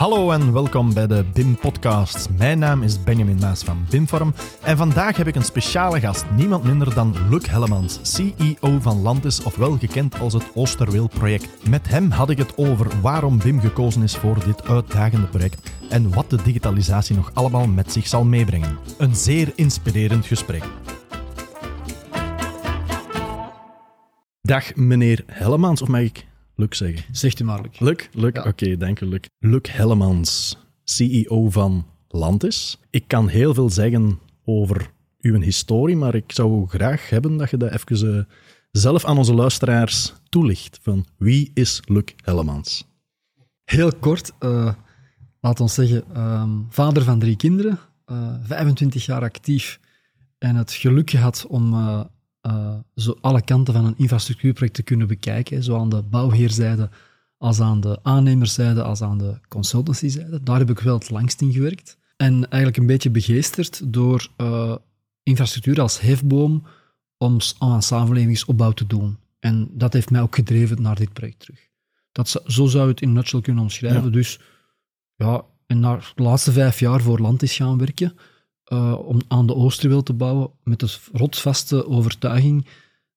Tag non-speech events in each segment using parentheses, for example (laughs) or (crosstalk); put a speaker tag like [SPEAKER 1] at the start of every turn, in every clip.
[SPEAKER 1] Hallo en welkom bij de BIM Podcast. Mijn naam is Benjamin Maas van BIMfarm en vandaag heb ik een speciale gast, niemand minder dan Luc Hellemans, CEO van Landis, ofwel gekend als het Oosterweel-project. Met hem had ik het over waarom BIM gekozen is voor dit uitdagende project en wat de digitalisatie nog allemaal met zich zal meebrengen. Een zeer inspirerend gesprek. Dag meneer Hellemans, of mag ik Luc zeggen?
[SPEAKER 2] Zegt u maar, Luc.
[SPEAKER 1] Luc? Luc,
[SPEAKER 2] Ja.
[SPEAKER 1] oké, dank u, Luc. Luc Hellemans, CEO van Landis. Ik kan heel veel zeggen over uw historie, maar ik zou graag hebben dat je dat even eh, zelf aan onze luisteraars toelicht. Van wie is Luc Hellemans?
[SPEAKER 2] Heel kort, eh laat ons zeggen, ehm, vader van drie kinderen, eh, 25 jaar actief en het geluk gehad om eh, zo alle kanten van een infrastructuurproject te kunnen bekijken, hè, zo aan de bouwheerzijde als aan de aannemerszijde als aan de consultancyzijde. Daar heb ik wel het langst in gewerkt. En eigenlijk een beetje begeesterd door eh, infrastructuur als hefboom om aan samenlevingsopbouw te doen. En dat heeft mij ook gedreven naar dit project terug. Dat, zo zou je het in een nutshell kunnen omschrijven.
[SPEAKER 1] Ja.
[SPEAKER 2] Dus ja, en na de laatste vijf jaar voor land is gaan werken, eh, om aan de Oosterweel te bouwen, met de rotsvaste overtuiging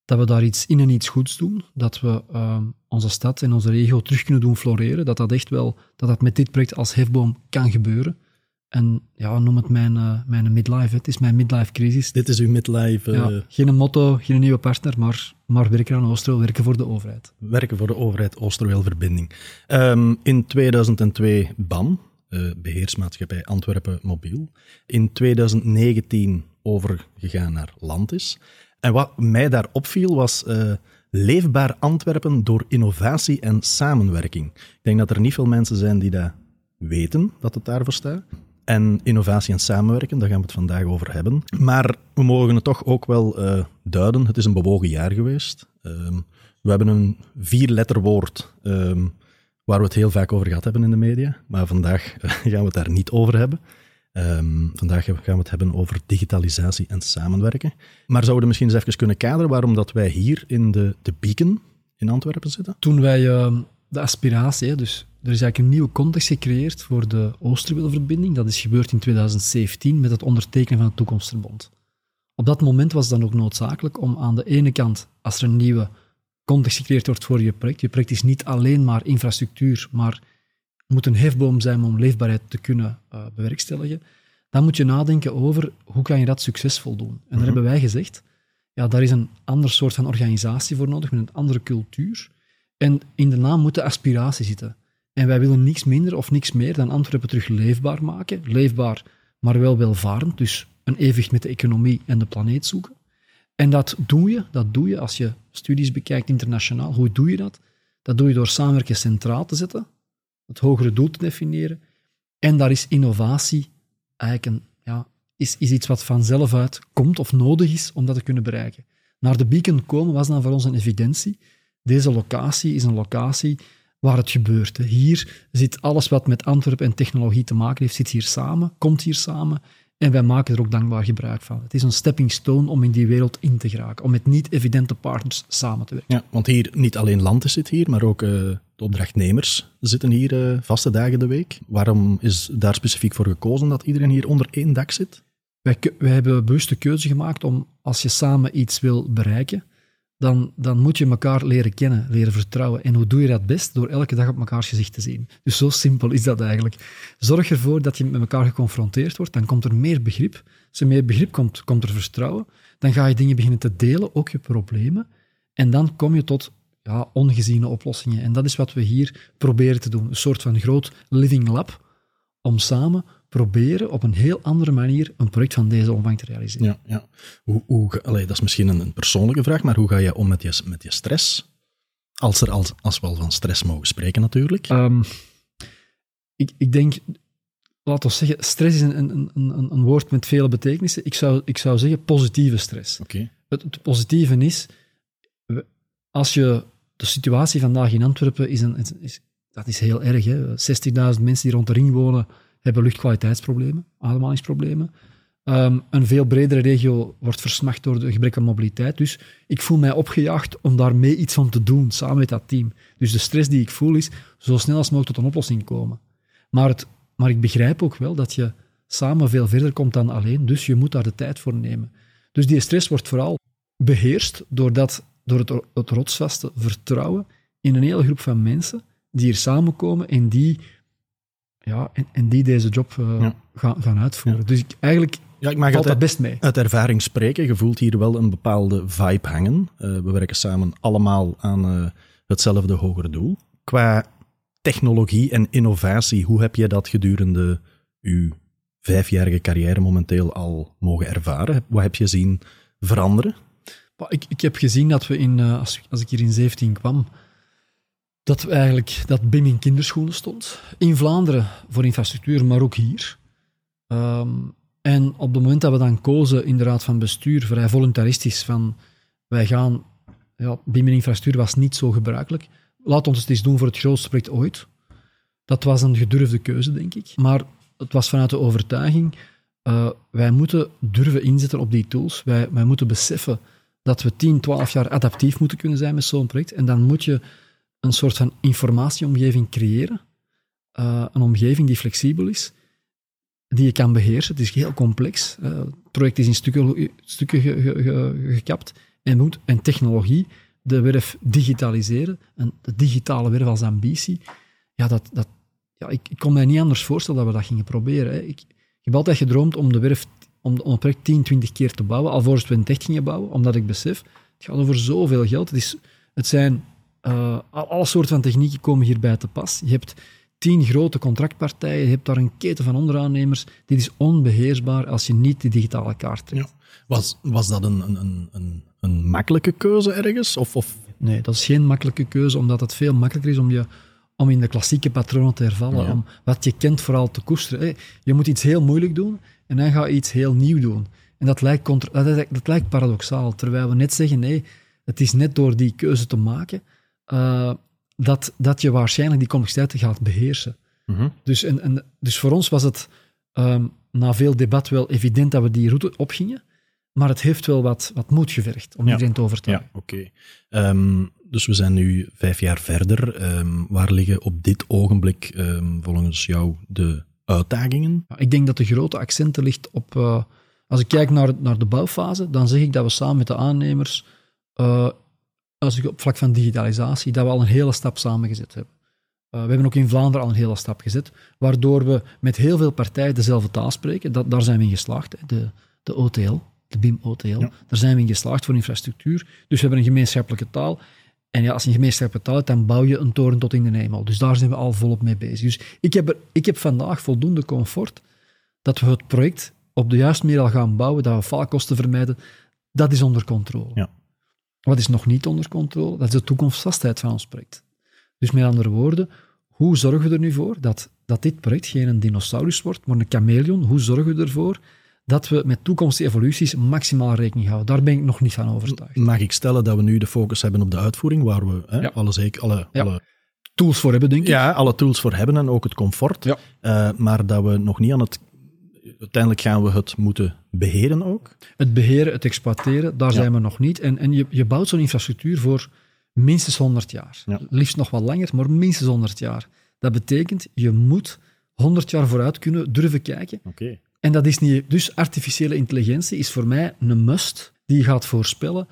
[SPEAKER 2] dat we daar iets in en iets goeds doen, dat we eh, onze stad en onze regio terug kunnen doen floreren, dat dat echt wel, dat dat met dit project als hefboom kan gebeuren. En ja, noem het mijn, eh, mijn midlife, hè. het is mijn midlife crisis.
[SPEAKER 1] Dit is uw midlife eh,
[SPEAKER 2] Ja, geen motto, geen nieuwe partner, maar, maar werken aan Oosterweel, werken voor de overheid.
[SPEAKER 1] werken voor de overheid Oosterweelverbinding. Ehm, in 2002 BAM, eh, beheersmaatschappij Antwerpen Mobiel. In 2019 overgegaan naar Landis. En wat mij daar opviel was eh, leefbaar Antwerpen door innovatie en samenwerking. Ik denk dat er niet veel mensen zijn die dat weten, dat het daarvoor staat. En innovatie en samenwerken, daar gaan we het vandaag over hebben. Maar we mogen het toch ook wel eh, duiden. Het is een bewogen jaar geweest. Ehm, we hebben een vierletterwoord ehm, waar we het heel vaak over gehad hebben in de media. Maar vandaag eh, (laughs) gaan we het daar niet over hebben. Ehm, vandaag gaan we het hebben over digitalisatie en samenwerken. Maar zouden we misschien eens even kunnen kaderen waarom dat wij hier in de, de Beacon in Antwerpen zitten?
[SPEAKER 2] Toen wij eh, de aspiratie, dus er is eigenlijk een nieuwe context gecreëerd voor de Oosterweelverbinding. Dat is gebeurd in 2017 met het ondertekenen van het Toekomstverbond. Op dat moment was het dan ook noodzakelijk om aan de ene kant, als er een nieuwe context gecreëerd wordt voor je project, je project is niet alleen maar infrastructuur, maar moet een hefboom zijn om leefbaarheid te kunnen eh, bewerkstelligen, dan moet je nadenken over hoe kan je dat succesvol doen. En daar hebben wij gezegd, ja, daar is een ander soort van organisatie voor nodig, met een andere cultuur. En in de naam moet de aspiratie zitten. En wij willen niks minder of niks meer dan Antwerpen terug leefbaar maken. Leefbaar, maar wel welvarend. Dus een evenwicht met de economie en de planeet zoeken. En dat doe je, dat doe je als je studies bekijkt internationaal. Hoe doe je dat? Dat doe je door samenwerken centraal te zetten, het hogere doel te definiëren. En daar is innovatie eigenlijk een, ja, is, is iets wat vanzelf uit komt of nodig is om dat te kunnen bereiken. Naar de beacon komen was dan voor ons een evidentie. Deze locatie is een locatie waar het gebeurt. Hier zit alles wat met Antwerpen en technologie te maken heeft, zit hier samen, komt hier samen. En wij maken er ook dankbaar gebruik van. Het is een stepping stone om in die wereld in te geraken, om met niet-evidente partners samen te werken.
[SPEAKER 1] Ja, want hier niet alleen Landis zit hier, maar ook eh, de opdrachtnemers zitten hier eh, vaste dagen de week. Waarom is daar specifiek voor gekozen dat iedereen hier onder één dak zit?
[SPEAKER 2] Wij, wij hebben een bewuste keuze gemaakt om, als je samen iets wil bereiken, dan, dan moet je elkaar leren kennen, leren vertrouwen. En hoe doe je dat best? Door elke dag op mekaars gezicht te zien. Dus zo simpel is dat eigenlijk. Zorg ervoor dat je met elkaar geconfronteerd wordt, dan komt er meer begrip. Als er meer begrip komt, komt er vertrouwen. Dan ga je dingen beginnen te delen, ook je problemen. En dan kom je tot ja, ongeziene oplossingen. En dat is wat we hier proberen te doen. Een soort van groot living lab, om samen proberen op een heel andere manier een project van deze omvang te realiseren.
[SPEAKER 1] Ja, ja. Hoe, hoe, allee, dat is misschien een, een persoonlijke vraag, maar hoe ga je om met je, met je stress? Als, er, als, als we al van stress mogen spreken, natuurlijk.
[SPEAKER 2] Ehm, ik, ik denk, laten we zeggen, stress is een, een, een, een woord met vele betekenissen. Ik zou, ik zou zeggen positieve stress.
[SPEAKER 1] Oké.
[SPEAKER 2] Het, het positieve is, als je de situatie vandaag in Antwerpen is, een, is, is- dat is heel erg. hè. 60.000 mensen die rond de ring wonen, hebben luchtkwaliteitsproblemen, ademhalingsproblemen. Ehm, een veel bredere regio wordt versmacht door de gebrek aan mobiliteit. Dus ik voel mij opgejaagd om daarmee iets van te doen, samen met dat team. Dus de stress die ik voel is zo snel als mogelijk tot een oplossing komen. Maar, het, maar ik begrijp ook wel dat je samen veel verder komt dan alleen, dus je moet daar de tijd voor nemen. Dus die stress wordt vooral beheerst doordat, door het, het rotsvaste vertrouwen in een hele groep van mensen die hier samenkomen en die, ja, en, en die deze job uh, ja. gaan, gaan uitvoeren. Dus ik, eigenlijk
[SPEAKER 1] ja, ik mag
[SPEAKER 2] valt dat best mee.
[SPEAKER 1] Uit ervaring spreken, je voelt hier wel een bepaalde vibe hangen. Uh, we werken samen allemaal aan uh, hetzelfde hogere doel. Qua technologie en innovatie, hoe heb je dat gedurende uw vijfjarige carrière momenteel al mogen ervaren? Wat heb je zien veranderen?
[SPEAKER 2] Ik, ik heb gezien dat we in, als, als ik hier in 17 kwam, dat eigenlijk dat BIM in kinderschoenen stond. In Vlaanderen voor infrastructuur, maar ook hier. Um, en op het moment dat we dan kozen in de raad van bestuur, vrij voluntaristisch, van wij gaan, ja, BIM in infrastructuur was niet zo gebruikelijk. Laat ons het eens doen voor het grootste project ooit. Dat was een gedurfde keuze, denk ik. Maar het was vanuit de overtuiging, uh, wij moeten durven inzetten op die tools. Wij, wij moeten beseffen dat we 10, 12 jaar adaptief moeten kunnen zijn met zo'n project. En dan moet je een soort van informatieomgeving creëren. Uh, een omgeving die flexibel is, die je kan beheersen. Het is heel complex. Uh, het project is in stukken, stukken ge, ge, ge, gekapt. En, moet, en technologie, de werf digitaliseren, en de digitale werf als ambitie, ja, dat, dat, ja, ik, ik kon mij niet anders voorstellen dat we dat gingen proberen. Hè. Ik, heb altijd gedroomd om de werf om het project 10, 20 keer te bouwen, alvorens we het echt gingen bouwen, omdat ik besef, het gaat over zoveel geld. Het, is, het zijn, uh, alle soorten van technieken komen hierbij te pas. Je hebt tien grote contractpartijen, je hebt daar een keten van onderaannemers. Dit is onbeheersbaar als je niet die digitale kaart trekt. Ja.
[SPEAKER 1] Was, was dat een, een, een, een makkelijke keuze ergens? Of, of?
[SPEAKER 2] Nee, dat is geen makkelijke keuze, omdat het veel makkelijker is om je om in de klassieke patronen te hervallen, om wat je kent vooral te koesteren. Je moet iets heel moeilijk doen en dan ga je iets heel nieuw doen. En dat lijkt, contra dat, dat, lijkt paradoxaal, terwijl we net zeggen, nee, het is net door die keuze te maken uh, dat, dat je waarschijnlijk die complexiteit gaat beheersen. Mm dus, en, en, dus voor ons was het um, na veel debat wel evident dat we die route opgingen, maar het heeft wel wat, wat moed gevergd om ja. iedereen te overtuigen.
[SPEAKER 1] Ja, oké. Okay. Um, dus we zijn nu vijf jaar verder. Um, waar liggen op dit ogenblik volgens jou de uitdagingen?
[SPEAKER 2] Ik denk dat de grote accenten ligt op... Uh, als ik kijk naar, naar de bouwfase, dan zeg ik dat we samen met de aannemers uh, als ik op vlak van digitalisatie, dat we al een hele stap samengezet hebben. Uh, we hebben ook in Vlaanderen al een hele stap gezet, waardoor we met heel veel partijen dezelfde taal spreken. Dat, daar zijn we in geslaagd, hè. De, de OTL, de BIM-OTL. Ja. Daar zijn we in geslaagd voor infrastructuur. Dus we hebben een gemeenschappelijke taal. En ja, als je een gemeenschappelijke taal hebt, dan bouw je een toren tot in de hemel. Dus daar zijn we al volop mee bezig. Dus ik heb, er, ik heb vandaag voldoende comfort dat we het project op de juiste manier al gaan bouwen, dat we faalkosten vermijden. Dat is onder controle. Ja. Wat is nog niet onder controle? Dat is de toekomstvastheid van ons project. Dus met andere woorden, hoe zorgen we er nu voor dat, dat dit project geen dinosaurus wordt, maar een chameleon? Hoe zorgen we ervoor dat we met toekomstige evoluties maximaal rekening houden? Daar ben ik nog niet van overtuigd.
[SPEAKER 1] Mag ik stellen dat we nu de focus hebben op de uitvoering, waar we hè, alle, zeker, alle,
[SPEAKER 2] ja.
[SPEAKER 1] alle
[SPEAKER 2] tools voor hebben, denk ik.
[SPEAKER 1] Ja, alle tools voor hebben en ook het comfort.
[SPEAKER 2] Ja.
[SPEAKER 1] Uh, maar dat we nog niet aan het uiteindelijk gaan we het moeten beheren ook.
[SPEAKER 2] Het beheren, het exploiteren, daar ja. zijn we nog niet. En, en je, je bouwt zo'n infrastructuur voor minstens 100 jaar.
[SPEAKER 1] Ja.
[SPEAKER 2] Liefst nog wat langer, maar minstens 100 jaar. Dat betekent, je moet 100 jaar vooruit kunnen durven kijken.
[SPEAKER 1] Okay.
[SPEAKER 2] En dat is niet... Dus artificiële intelligentie is voor mij een must die gaat voorspellen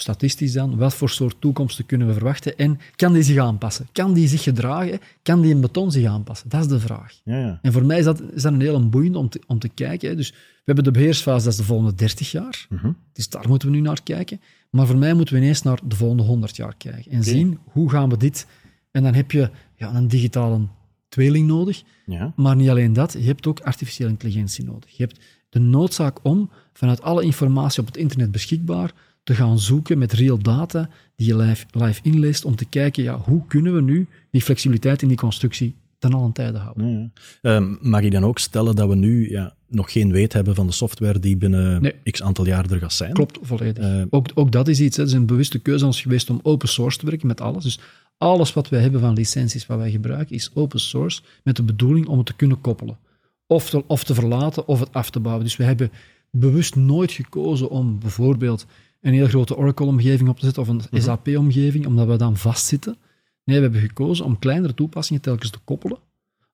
[SPEAKER 2] statistisch dan, wat voor soort toekomsten kunnen we verwachten en kan die zich aanpassen? Kan die zich gedragen? Kan die in beton zich aanpassen? Dat is de vraag.
[SPEAKER 1] Ja, ja.
[SPEAKER 2] En voor mij is dat, is dat een heel boeiend om te, om te kijken. Hè. Dus we hebben de beheersfase, dat is de volgende 30 jaar.
[SPEAKER 1] -hmm.
[SPEAKER 2] Dus daar moeten we nu naar kijken. Maar voor mij moeten we ineens naar de volgende 100 jaar kijken en okay. zien hoe gaan we dit... En dan heb je ja, een digitale tweeling nodig.
[SPEAKER 1] Ja.
[SPEAKER 2] Maar niet alleen dat, je hebt ook artificiële intelligentie nodig. Je hebt de noodzaak om vanuit alle informatie op het internet beschikbaar te gaan zoeken met real data die je live, live inleest om te kijken, ja, hoe kunnen we nu die flexibiliteit in die constructie ten allen tijde houden.
[SPEAKER 1] Ja. Um, mag ik dan ook stellen dat we nu ja, nog geen weet hebben van de software die binnen
[SPEAKER 2] nee.
[SPEAKER 1] x aantal jaar er gaat zijn?
[SPEAKER 2] Klopt, volledig. Uh, ook, ook dat is iets. Het is een bewuste keuze ons geweest om open source te werken met alles. Dus alles wat wij hebben van licenties, wat wij gebruiken, is open source met de bedoeling om het te kunnen koppelen. Of te, of te verlaten of het af te bouwen. Dus we hebben bewust nooit gekozen om bijvoorbeeld een heel grote Oracle-omgeving op te zetten of een
[SPEAKER 1] Mhm.
[SPEAKER 2] SAP-omgeving, omdat we dan vastzitten. Nee, we hebben gekozen om kleinere toepassingen telkens te koppelen,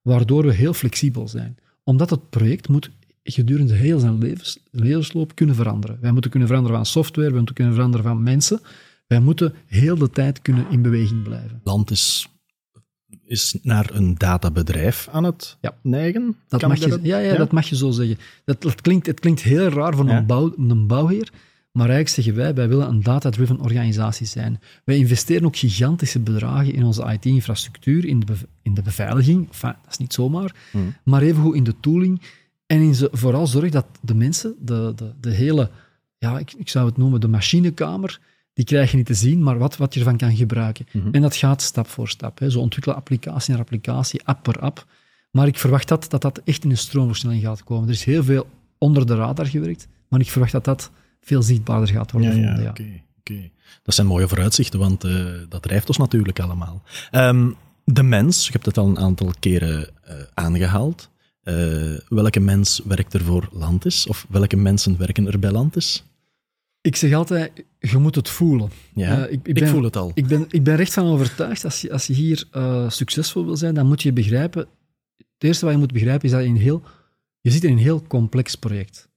[SPEAKER 2] waardoor we heel flexibel zijn. Omdat het project moet gedurende heel zijn levens, levensloop kunnen veranderen. Wij moeten kunnen veranderen van software, wij moeten kunnen veranderen van mensen. Wij moeten heel de tijd kunnen in beweging blijven.
[SPEAKER 1] Land is, is naar een databedrijf aan het
[SPEAKER 2] Ja.
[SPEAKER 1] neigen.
[SPEAKER 2] Dat
[SPEAKER 1] Kan
[SPEAKER 2] mag je,
[SPEAKER 1] dat-
[SPEAKER 2] ja, ja, dat mag je zo zeggen. Dat, dat klinkt, het klinkt heel raar voor
[SPEAKER 1] Ja.
[SPEAKER 2] een, bouw, een bouwheer, maar eigenlijk zeggen wij, wij willen een data-driven organisatie zijn. Wij investeren ook gigantische bedragen in onze IT-infrastructuur, in, in de beveiliging, enfin, dat is niet zomaar,
[SPEAKER 1] Hmm.
[SPEAKER 2] maar evengoed in de tooling en in ze, vooral zorg dat de mensen, de, de, de hele, ja, ik, ik zou het noemen de machinekamer, die krijg je niet te zien, maar wat, wat je ervan kan gebruiken.
[SPEAKER 1] Mhm.
[SPEAKER 2] En dat gaat stap voor stap. Hè. Zo ontwikkelen applicatie naar applicatie, app per app. Maar ik verwacht dat, dat dat echt in een stroomversnelling gaat komen. Er is heel veel onder de radar gewerkt, maar ik verwacht dat dat veel zichtbaarder gaat worden.
[SPEAKER 1] Ja, ja,
[SPEAKER 2] gevonden,
[SPEAKER 1] oké. oké. Dat zijn mooie vooruitzichten, want eh, dat drijft ons natuurlijk allemaal. Ehm, de mens, je hebt het al een aantal keren eh, aangehaald. Eh, welke mens werkt er voor Lantis? Of welke mensen werken er bij Lantis?
[SPEAKER 2] Ik zeg altijd, je moet het voelen.
[SPEAKER 1] Ja,
[SPEAKER 2] ik, ik
[SPEAKER 1] ik
[SPEAKER 2] ben,
[SPEAKER 1] voel het al.
[SPEAKER 2] Ik ben, ik ben recht van overtuigd, als je, als je hier succesvol wil zijn, dan moet je begrijpen... Het eerste wat je moet begrijpen is dat je, een heel, je zit in een heel complex project.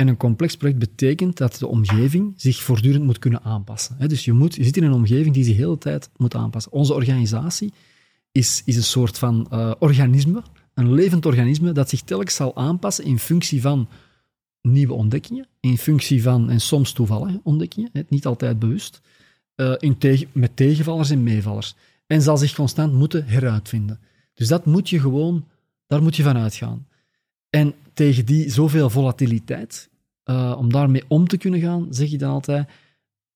[SPEAKER 2] En een complex project betekent dat de omgeving zich voortdurend moet kunnen aanpassen. Dus je, moet, je zit in een omgeving die zich de hele tijd moet aanpassen. Onze organisatie is, is een soort van eh, organisme, een levend organisme, dat zich telkens zal aanpassen in functie van nieuwe ontdekkingen, in functie van, en soms toevallige ontdekkingen, niet altijd bewust, eh, met tegenvallers en meevallers. En zal zich constant moeten heruitvinden. Dus dat moet je gewoon, daar moet je van uitgaan. En tegen die zoveel volatiliteit, eh, om daarmee om te kunnen gaan, zeg je dan altijd,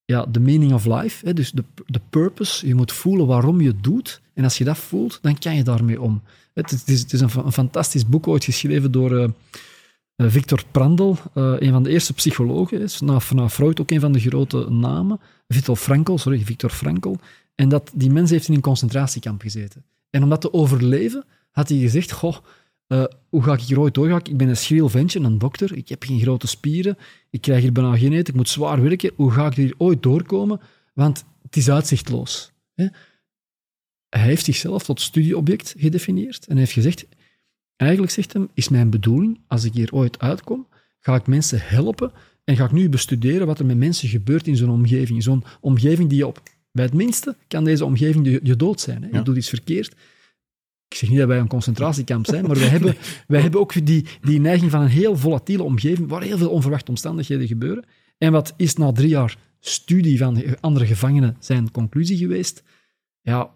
[SPEAKER 2] ja, the meaning of life, hè, dus de, de purpose, je moet voelen waarom je het doet. En als je dat voelt, dan kan je daarmee om. Het, is- het is, een, fa- een fantastisch boek ooit geschreven door eh, eh, Victor Prandl, eh, een van de eerste psychologen, is na, na Freud ook een van de grote namen. Victor Frankl, sorry, Victor Frankl. En dat, die mens heeft in een concentratiekamp gezeten. En om dat te overleven, had hij gezegd, goh, eh, hoe ga ik hier ooit doorgaan? Ik ben een schriel ventje, een dokter, ik heb geen grote spieren, ik krijg hier bijna geen eten, ik moet zwaar werken. Hoe ga ik hier ooit doorkomen? Want het is uitzichtloos. Hè? Hij heeft zichzelf tot studieobject gedefinieerd en heeft gezegd, eigenlijk zegt hem, is mijn bedoeling, als ik hier ooit uitkom, ga ik mensen helpen en ga ik nu bestuderen wat er met mensen gebeurt in zo'n omgeving. Zo'n omgeving die je op... Bij het minste kan deze omgeving je, je dood zijn. Hè? Je
[SPEAKER 1] Ja.
[SPEAKER 2] doet iets verkeerd. Ik zeg niet dat wij een concentratiekamp zijn, maar wij hebben, wij hebben ook die, die neiging van een heel volatiele omgeving waar heel veel onverwachte omstandigheden gebeuren. En wat is na drie jaar studie van andere gevangenen zijn conclusie geweest? Ja,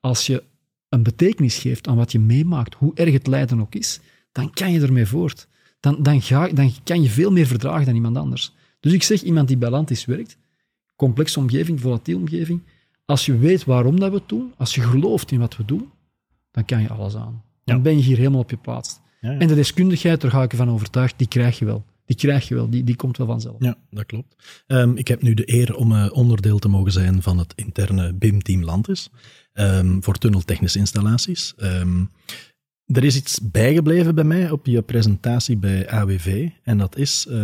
[SPEAKER 2] als je een betekenis geeft aan wat je meemaakt, hoe erg het lijden ook is, dan kan je ermee voort. Dan, dan, ga, dan kan je veel meer verdragen dan iemand anders. Dus ik zeg, iemand die bij werkt, complexe omgeving, volatiele omgeving, als je weet waarom dat we het doen, als je gelooft in wat we doen, dan kan je alles aan. Dan
[SPEAKER 1] Ja.
[SPEAKER 2] ben je hier helemaal op je plaats.
[SPEAKER 1] Ja, ja.
[SPEAKER 2] En de deskundigheid, daar ga ik ervan overtuigd, die krijg je wel. Die krijg je wel, die, die komt wel vanzelf.
[SPEAKER 1] Ja, dat klopt. Ehm, ik heb nu de eer om eh, onderdeel te mogen zijn van het interne BIM-team Landis ehm, voor tunneltechnische installaties. Ehm, er is iets bijgebleven bij mij op je presentatie bij AWV en dat is eh,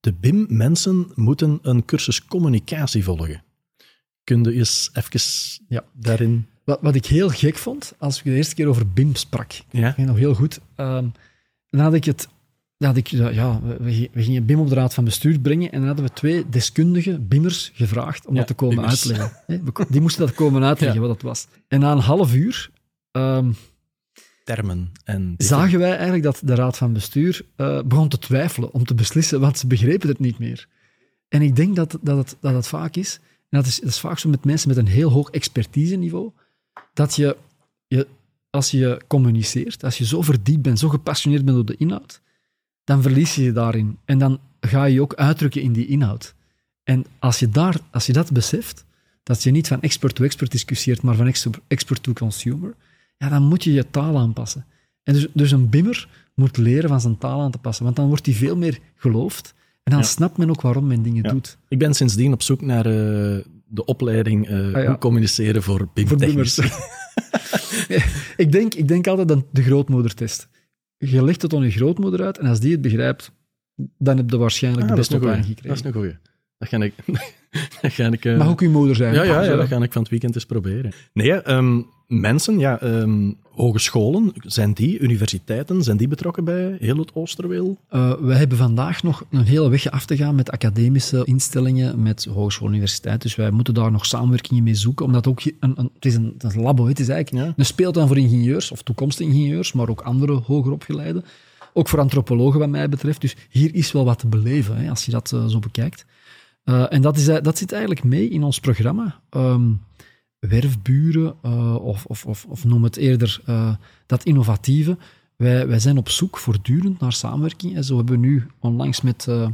[SPEAKER 1] de BIM-mensen moeten een cursus communicatie volgen. Kun je eens even
[SPEAKER 2] Ja.
[SPEAKER 1] daarin...
[SPEAKER 2] Wat, wat ik heel gek vond, als ik de eerste keer over BIM sprak,
[SPEAKER 1] Ja?
[SPEAKER 2] Ik weet nog heel goed. Dan had ik het. had ik, ja, we, we- gingen BIM op de raad van bestuur brengen en dan hadden we twee deskundige BIMers gevraagd om
[SPEAKER 1] Ja,
[SPEAKER 2] dat te komen uitleggen. (laughs) Die moesten dat komen uitleggen,
[SPEAKER 1] Ja.
[SPEAKER 2] wat dat was. En na een half uur ehm,
[SPEAKER 1] Termen en...
[SPEAKER 2] zagen wij eigenlijk dat de raad van bestuur eh, begon te twijfelen om te beslissen, want ze begrepen het niet meer. En ik denk dat, dat, het, dat het vaak is, en dat is, dat is vaak zo met mensen met een heel hoog expertiseniveau, dat je, je, als je communiceert, als je zo verdiept bent, zo gepassioneerd bent door de inhoud, dan verlies je je daarin. En dan ga je je ook uitdrukken in die inhoud. En als je, daar, als je dat beseft, dat je niet van expert to expert discussieert, maar van expert, to consumer, ja, dan moet je je taal aanpassen. En dus, dus een bimmer moet leren van zijn taal aan te passen, want dan wordt hij veel meer geloofd en dan
[SPEAKER 1] Ja.
[SPEAKER 2] snapt men ook waarom men dingen
[SPEAKER 1] Ja.
[SPEAKER 2] doet.
[SPEAKER 1] Ik ben sindsdien op zoek naar eh, de opleiding eh,
[SPEAKER 2] Ah, ja.
[SPEAKER 1] hoe communiceren voor
[SPEAKER 2] Voor
[SPEAKER 1] BIM-technisch. (laughs) (laughs)
[SPEAKER 2] ik, denk, ik denk altijd aan de grootmoedertest. Je legt het aan je grootmoeder uit en als die het begrijpt, dan heb je waarschijnlijk
[SPEAKER 1] Ah,
[SPEAKER 2] de beste opleiding
[SPEAKER 1] Dat is
[SPEAKER 2] gekregen.
[SPEAKER 1] een goeie. Dat ga ik... (laughs) dat ga ik eh,
[SPEAKER 2] Mag ook uw moeder zijn.
[SPEAKER 1] ja, ja, ja, dat ga ik van het weekend eens proberen. Nee, ehm, mensen, ja, ehm, hogescholen, zijn die, universiteiten, zijn die betrokken bij heel het Oosterweel?
[SPEAKER 2] Uh, wij hebben vandaag nog een hele weg af te gaan met academische instellingen, met hogeschool universiteit. Dus wij moeten daar nog samenwerkingen mee zoeken, omdat ook een, een, het is een, het is een labo, het is eigenlijk een speeltuin voor ingenieurs of toekomstige ingenieurs, maar ook andere hoger opgeleiden. Ook voor antropologen, wat mij betreft. Dus hier is wel wat te beleven, hè, als je dat uh, zo bekijkt. Uh, en dat, is, dat zit eigenlijk mee in ons programma. Um, werfburen, uh, of, of, of, of, noem het eerder uh, dat innovatieve. Wij, wij zijn op zoek voortdurend naar samenwerking. En zo hebben we nu onlangs met uh,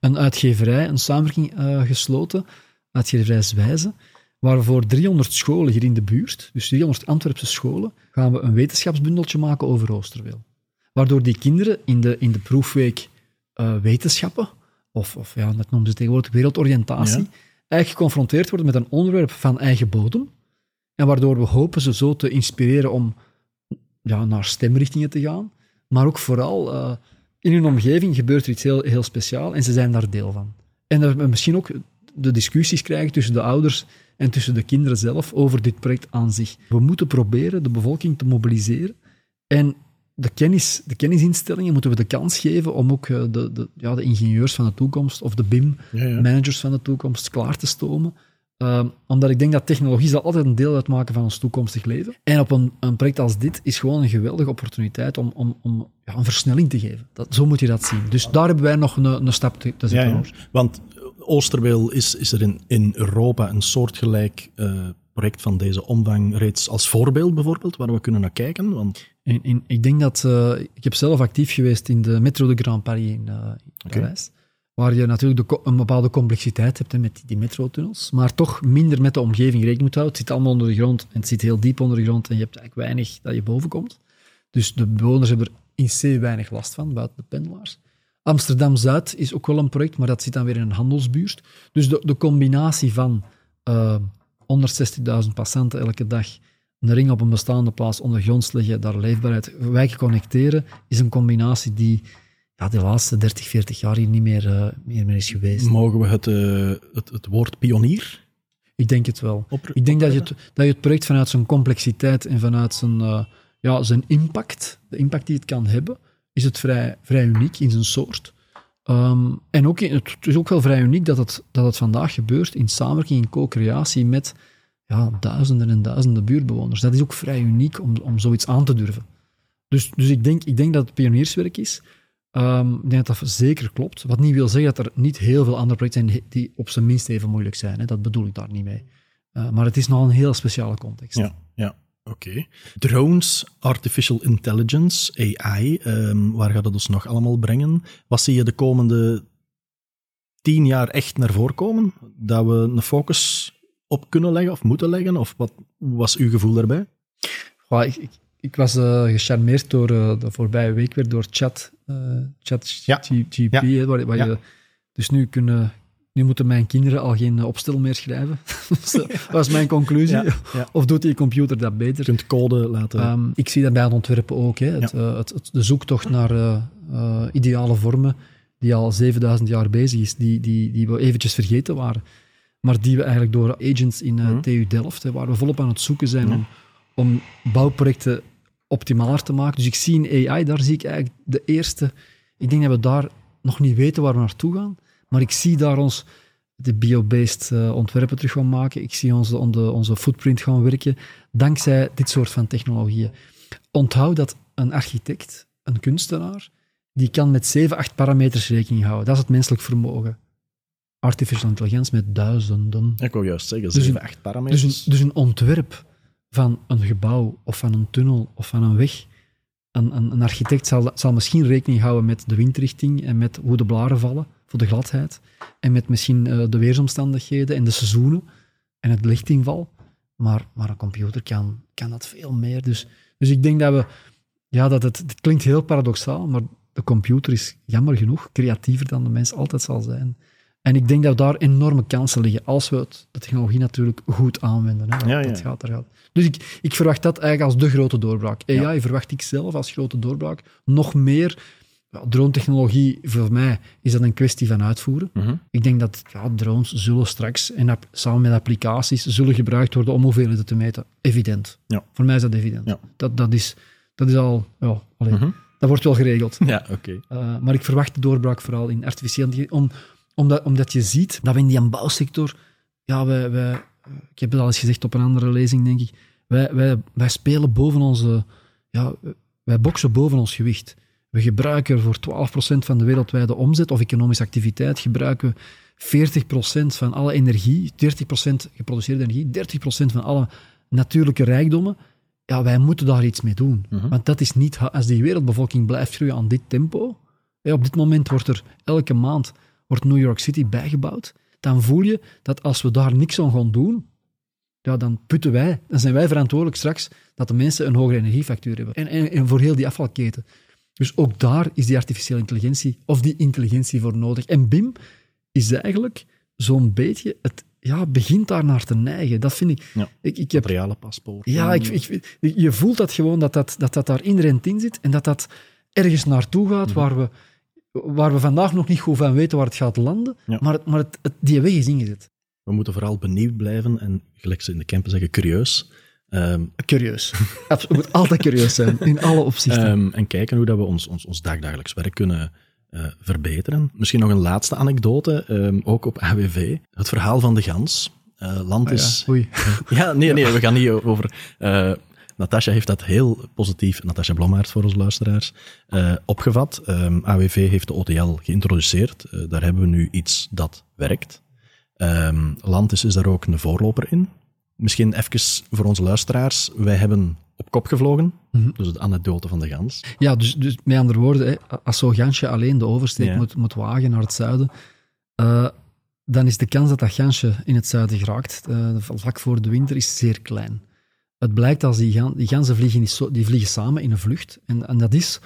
[SPEAKER 2] een uitgeverij een samenwerking gesloten, uitgeverij Zwijze, waar voor 300 scholen hier in de buurt, dus 300 Antwerpse scholen, gaan we een wetenschapsbundeltje maken over Oosterweel. Waardoor die kinderen in de, in de proefweek wetenschappen, of, of ja, dat noemen ze tegenwoordig wereldoriëntatie, eigenlijk geconfronteerd worden met een onderwerp van eigen bodem. En waardoor we hopen ze zo te inspireren om ja, naar stemrichtingen te gaan. Maar ook vooral uh, in hun omgeving gebeurt er iets heel, heel speciaals en ze zijn daar deel van. En dat we misschien ook de discussies krijgen tussen de ouders en tussen de kinderen zelf over dit project aan zich. We moeten proberen de bevolking te mobiliseren en de, kennis, de kennisinstellingen moeten we de kans geven om ook eh, de, de, ja, de ingenieurs van de toekomst of de BIM-managers van de toekomst klaar te stomen. Uh, omdat ik denk dat technologie zal altijd een deel uitmaken van ons toekomstig leven. En op een, een project als dit is gewoon een geweldige opportuniteit om, om, om ja, een versnelling te geven. Dat, zo moet je dat zien. Dus daar hebben wij nog een, een stap te, te zetten. Ja,
[SPEAKER 1] Want Oosterweel is, is er in, in Europa een soortgelijk uh, project van deze omvang reeds als voorbeeld bijvoorbeeld, waar we kunnen naar kijken? Want...
[SPEAKER 2] Ik denk dat... Uh, ik heb zelf actief geweest in de Metro de Grand Paris in, uh, in Parijs. Waar je natuurlijk de, een bepaalde complexiteit hebt hè, met die metrotunnels, maar toch minder met de omgeving rekening moet houden. Het zit allemaal onder de grond en het zit heel diep onder de grond en je hebt eigenlijk weinig dat je boven komt. Dus de bewoners hebben er in C weinig last van, buiten de pendelaars. Amsterdam-Zuid is ook wel een project, maar dat zit dan weer in een handelsbuurt. Dus de, de combinatie van uh, 160.000 passanten elke dag een ring op een bestaande plaats ondergronds leggen, daar leefbaarheid, wijken connecteren, is een combinatie die ja, de laatste 30, 40 jaar hier niet meer, uh, meer, meer is geweest.
[SPEAKER 1] Mogen we het, uh, het, het, woord pionier?
[SPEAKER 2] Ik denk het wel. ik denk dat je het, dat je het project vanuit zijn complexiteit en vanuit zijn, uh, ja, zijn impact, de impact die het kan hebben, is het vrij, vrij uniek in zijn soort. Um, en ook, het is ook wel vrij uniek dat het, dat het vandaag gebeurt in samenwerking, in co-creatie met ja, duizenden en duizenden buurtbewoners. Dat is ook vrij uniek om, om zoiets aan te durven. Dus, dus ik, denk, ik denk dat het pionierswerk is. Um, ik denk dat dat zeker klopt. Wat niet wil zeggen dat er niet heel veel andere projecten zijn die op zijn minst even moeilijk zijn. Hè. Dat bedoel ik daar niet mee. Uh, maar het is nog een heel speciale context.
[SPEAKER 1] Ja, ja. Oké. Drones, artificial intelligence, AI, um, waar gaat het ons nog allemaal brengen? Wat zie je de komende tien jaar echt naar voren komen? Dat we een focus op kunnen leggen of moeten leggen? Of wat was uw gevoel daarbij?
[SPEAKER 2] Ik, ik, ik, was uh, gecharmeerd door uh, de voorbije week weer door chat, uh, chat ja. GP, ja. waar, waar ja. je dus nu kunnen nu moeten mijn kinderen al geen opstel meer schrijven. (laughs) dat was mijn conclusie. Ja, ja. Of doet die computer dat beter? Je
[SPEAKER 1] kunt code laten... Um,
[SPEAKER 2] ik zie dat bij het ontwerpen ook. Hè. Het, uh, het, het, de zoektocht naar uh, uh, ideale vormen, die al 7000 jaar bezig is, die, die, die we eventjes vergeten waren. Maar die we eigenlijk door agents in mm. TU Delft, hè, waar we volop aan het zoeken zijn mm. om, om bouwprojecten optimaler te maken. Dus ik zie in AI, daar zie ik eigenlijk de eerste... Ik denk dat we daar nog niet weten waar we naartoe gaan. Maar ik zie daar ons de biobased uh, ontwerpen terug gaan maken. Ik zie onze, onze, onze footprint gaan werken, dankzij dit soort van technologieën. Onthoud dat een architect, een kunstenaar, die kan met 7, 8 parameters rekening houden. Dat is het menselijk vermogen. Artificial intelligence met duizenden.
[SPEAKER 1] Ik wil juist zeggen, 7, dus 8 parameters.
[SPEAKER 2] Dus een, dus een ontwerp van een gebouw of van een tunnel of van een weg. Een, een, een architect zal, zal misschien rekening houden met de windrichting en met hoe de blaren vallen voor de gladheid. En met misschien uh, de weersomstandigheden en de seizoenen en het lichtinval. Maar, maar een computer kan, kan dat veel meer. Dus, dus ik denk dat we... Ja, dat het, het klinkt heel paradoxaal, maar de computer is jammer genoeg creatiever dan de mens altijd zal zijn. En ik denk dat daar enorme kansen liggen als we het, de technologie natuurlijk goed aanwenden. Hè. Dat, ja, ja. dat gaat, daar gaat. Dus ik, ik verwacht dat eigenlijk als de grote doorbraak. AI verwacht ik zelf als grote doorbraak. Nog meer ja, drone-technologie, voor mij is dat een kwestie van uitvoeren.
[SPEAKER 1] Mhm.
[SPEAKER 2] Ik denk dat ja, drones zullen straks, en samen met applicaties, zullen gebruikt worden om hoeveelheden te meten. Evident.
[SPEAKER 1] Ja.
[SPEAKER 2] Voor mij is dat evident.
[SPEAKER 1] Ja.
[SPEAKER 2] Dat, dat, is, dat is al... Ja,
[SPEAKER 1] Mhm.
[SPEAKER 2] Dat wordt wel geregeld.
[SPEAKER 1] Ja, oké.
[SPEAKER 2] Uh, maar ik verwacht de doorbraak vooral in artificiële. Om, omdat, omdat je ziet dat we in die bouwsector... Ja, wij, wij, ik heb het al eens gezegd op een andere lezing, denk ik. Wij, wij, wij spelen boven onze... Ja, wij boksen boven ons gewicht. We gebruiken voor 12% van de wereldwijde omzet of economische activiteit gebruiken we 40% van alle energie, 30% geproduceerde energie, 30% van alle natuurlijke rijkdommen. Ja, wij moeten daar iets mee doen.
[SPEAKER 1] Mhm.
[SPEAKER 2] Want dat is niet... Als die wereldbevolking blijft groeien aan dit tempo... Ja, op dit moment wordt er elke maand wordt New York City bijgebouwd. Dan voel je dat als we daar niks aan gaan doen, ja, dan putten wij, dan zijn wij verantwoordelijk straks dat de mensen een hogere energiefactuur hebben. En, en, en voor heel die afvalketen. Dus ook daar is die artificiële intelligentie, of die intelligentie voor nodig. En BIM is eigenlijk zo'n beetje, het ja, begint daar naar te neigen. Dat vind ik...
[SPEAKER 1] Ja.
[SPEAKER 2] ik, ik heb,
[SPEAKER 1] Materialenpaspoort.
[SPEAKER 2] ja, ik, ik, je voelt dat gewoon, dat dat, dat, dat daar inherent in zit en dat dat ergens naartoe gaat
[SPEAKER 1] Mhm.
[SPEAKER 2] waar, we, waar we vandaag nog niet goed van weten waar het gaat landen,
[SPEAKER 1] Ja.
[SPEAKER 2] maar, het, maar het, het- die weg is ingezet.
[SPEAKER 1] We moeten vooral benieuwd blijven en, gelijk ze in de campen zeggen, curieus. Ehm,
[SPEAKER 2] Curieus. We moeten altijd curieus zijn, in alle opzichten.
[SPEAKER 1] Ehm, en kijken hoe dat we ons, ons, ons dagdagelijks werk kunnen eh, verbeteren. Misschien nog een laatste anekdote, ehm, ook op AWV. Het verhaal van de gans. Eh, land
[SPEAKER 2] Ah ja,
[SPEAKER 1] is...
[SPEAKER 2] Oei. (laughs)
[SPEAKER 1] Ja, nee, nee, we gaan niet over... eh Natasja heeft dat heel positief, Natasja Blommaert voor onze luisteraars, opgevat. AWV heeft de OTL geïntroduceerd. Daar hebben we nu iets dat werkt. Ehm Landis is daar ook een voorloper in. Misschien even voor onze luisteraars. Wij hebben op kop gevlogen,
[SPEAKER 2] Mhm.
[SPEAKER 1] dus de anekdote van de gans.
[SPEAKER 2] Ja, dus, dus met andere woorden, hè, als zo'n gansje alleen de oversteek
[SPEAKER 1] Ja.
[SPEAKER 2] moet, moet wagen naar het zuiden, eh, dan is de kans dat dat gansje in het zuiden geraakt, eh, vlak voor de winter, is zeer klein. Het blijkt als die, gan, die ganzen vliegen, die vliegen samen in een vlucht. En, en dat is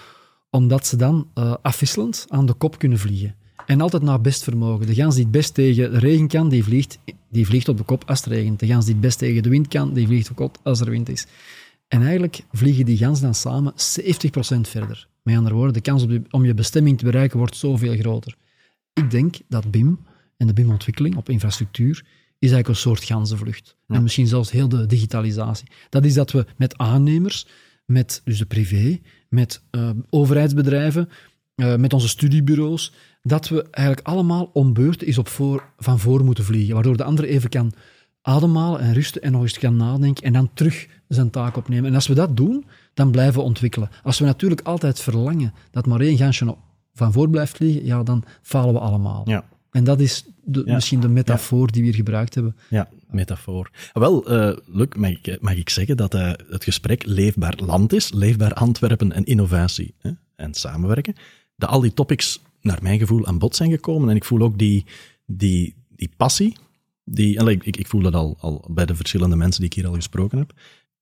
[SPEAKER 2] omdat ze dan eh, afwisselend aan de kop kunnen vliegen. En altijd naar best vermogen. De gans die het best tegen de regen kan, die vliegt, die vliegt op de kop als het regent. De gans die het best tegen de wind kan, die vliegt op de kop als er wind is. En eigenlijk vliegen die ganzen dan samen 70% verder. Met andere woorden, de kans op om je bestemming te bereiken wordt zoveel groter. Ik denk dat BIM en de BIM-ontwikkeling op infrastructuur is eigenlijk een soort ganzenvlucht. En misschien zelfs heel de digitalisatie. Dat is dat we met aannemers, met dus de privé, met eh, overheidsbedrijven, eh, met onze studiebureaus, dat we eigenlijk allemaal om beurt is op voor, van voor moeten vliegen, waardoor de andere even kan ademhalen en rusten en nog eens kan nadenken en dan terug zijn taak opnemen. En als we dat doen, dan blijven we ontwikkelen. Als we natuurlijk altijd verlangen dat maar één gansje van voor blijft vliegen, ja, dan falen we allemaal.
[SPEAKER 1] Ja.
[SPEAKER 2] En dat is de,
[SPEAKER 1] Ja.
[SPEAKER 2] misschien de metafoor die we hier gebruikt hebben.
[SPEAKER 1] Ja, metafoor. Wel, eh Luc, mag ik, mag ik zeggen dat eh, het gesprek leefbaar land is, leefbaar Antwerpen en innovatie hè, en samenwerken. Dat al die topics, naar mijn gevoel, aan bod zijn gekomen. En ik voel ook die, die, die passie. Die, ik, ik voel dat al, al bij de verschillende mensen die ik hier al gesproken heb.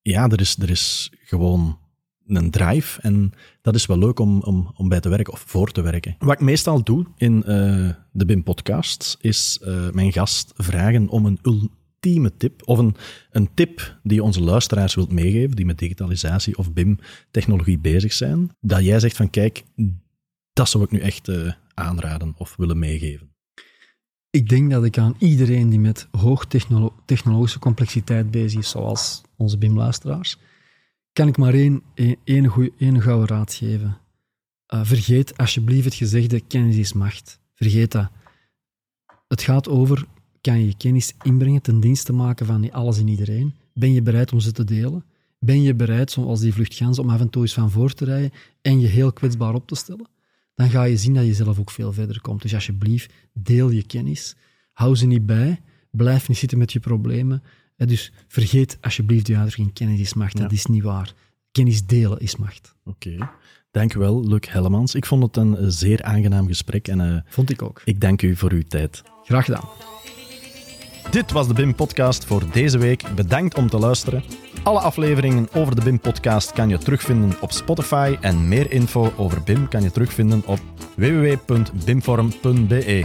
[SPEAKER 1] Ja, er is, er is gewoon een drive en dat is wel leuk om, om, om bij te werken of voor te werken. Wat ik meestal doe in eh, de BIM-podcast is eh, mijn gast vragen om een ultieme tip of een, een tip die onze luisteraars wilt meegeven, die met digitalisatie of BIM-technologie bezig zijn, dat jij zegt van kijk, dat zou ik nu echt eh, aanraden of willen meegeven.
[SPEAKER 2] Ik denk dat ik aan iedereen die met hoog technolo- technologische complexiteit bezig is, zoals onze BIM-luisteraars, kan ik maar één, één, één, goeie- gouden raad geven. Uh, vergeet alsjeblieft het gezegde kennis is macht. Vergeet dat. Het gaat over, kan je je kennis inbrengen ten dienste maken van alles en iedereen? Ben je bereid om ze te delen? Ben je bereid, zoals die vluchtgans, om af en toe eens van voor te rijden en je heel kwetsbaar op te stellen? Dan ga je zien dat je zelf ook veel verder komt. Dus alsjeblieft, deel je kennis. Hou ze niet bij. Blijf niet zitten met je problemen. Eh, Dus vergeet alsjeblieft de uitdrukking kennis is macht. Dat is niet waar. Kennis delen is macht.
[SPEAKER 1] Oké, dankjewel Luc Hellemans. Ik vond het een eh, zeer aangenaam gesprek en eh,
[SPEAKER 2] Vond ik ook.
[SPEAKER 1] ik dank u voor uw tijd.
[SPEAKER 2] Graag gedaan.
[SPEAKER 1] Dit was de BIM-podcast voor deze week. Bedankt om te luisteren. Alle afleveringen over de BIM-podcast kan je terugvinden op Spotify en meer info over BIM kan je terugvinden op www.bimforum.be.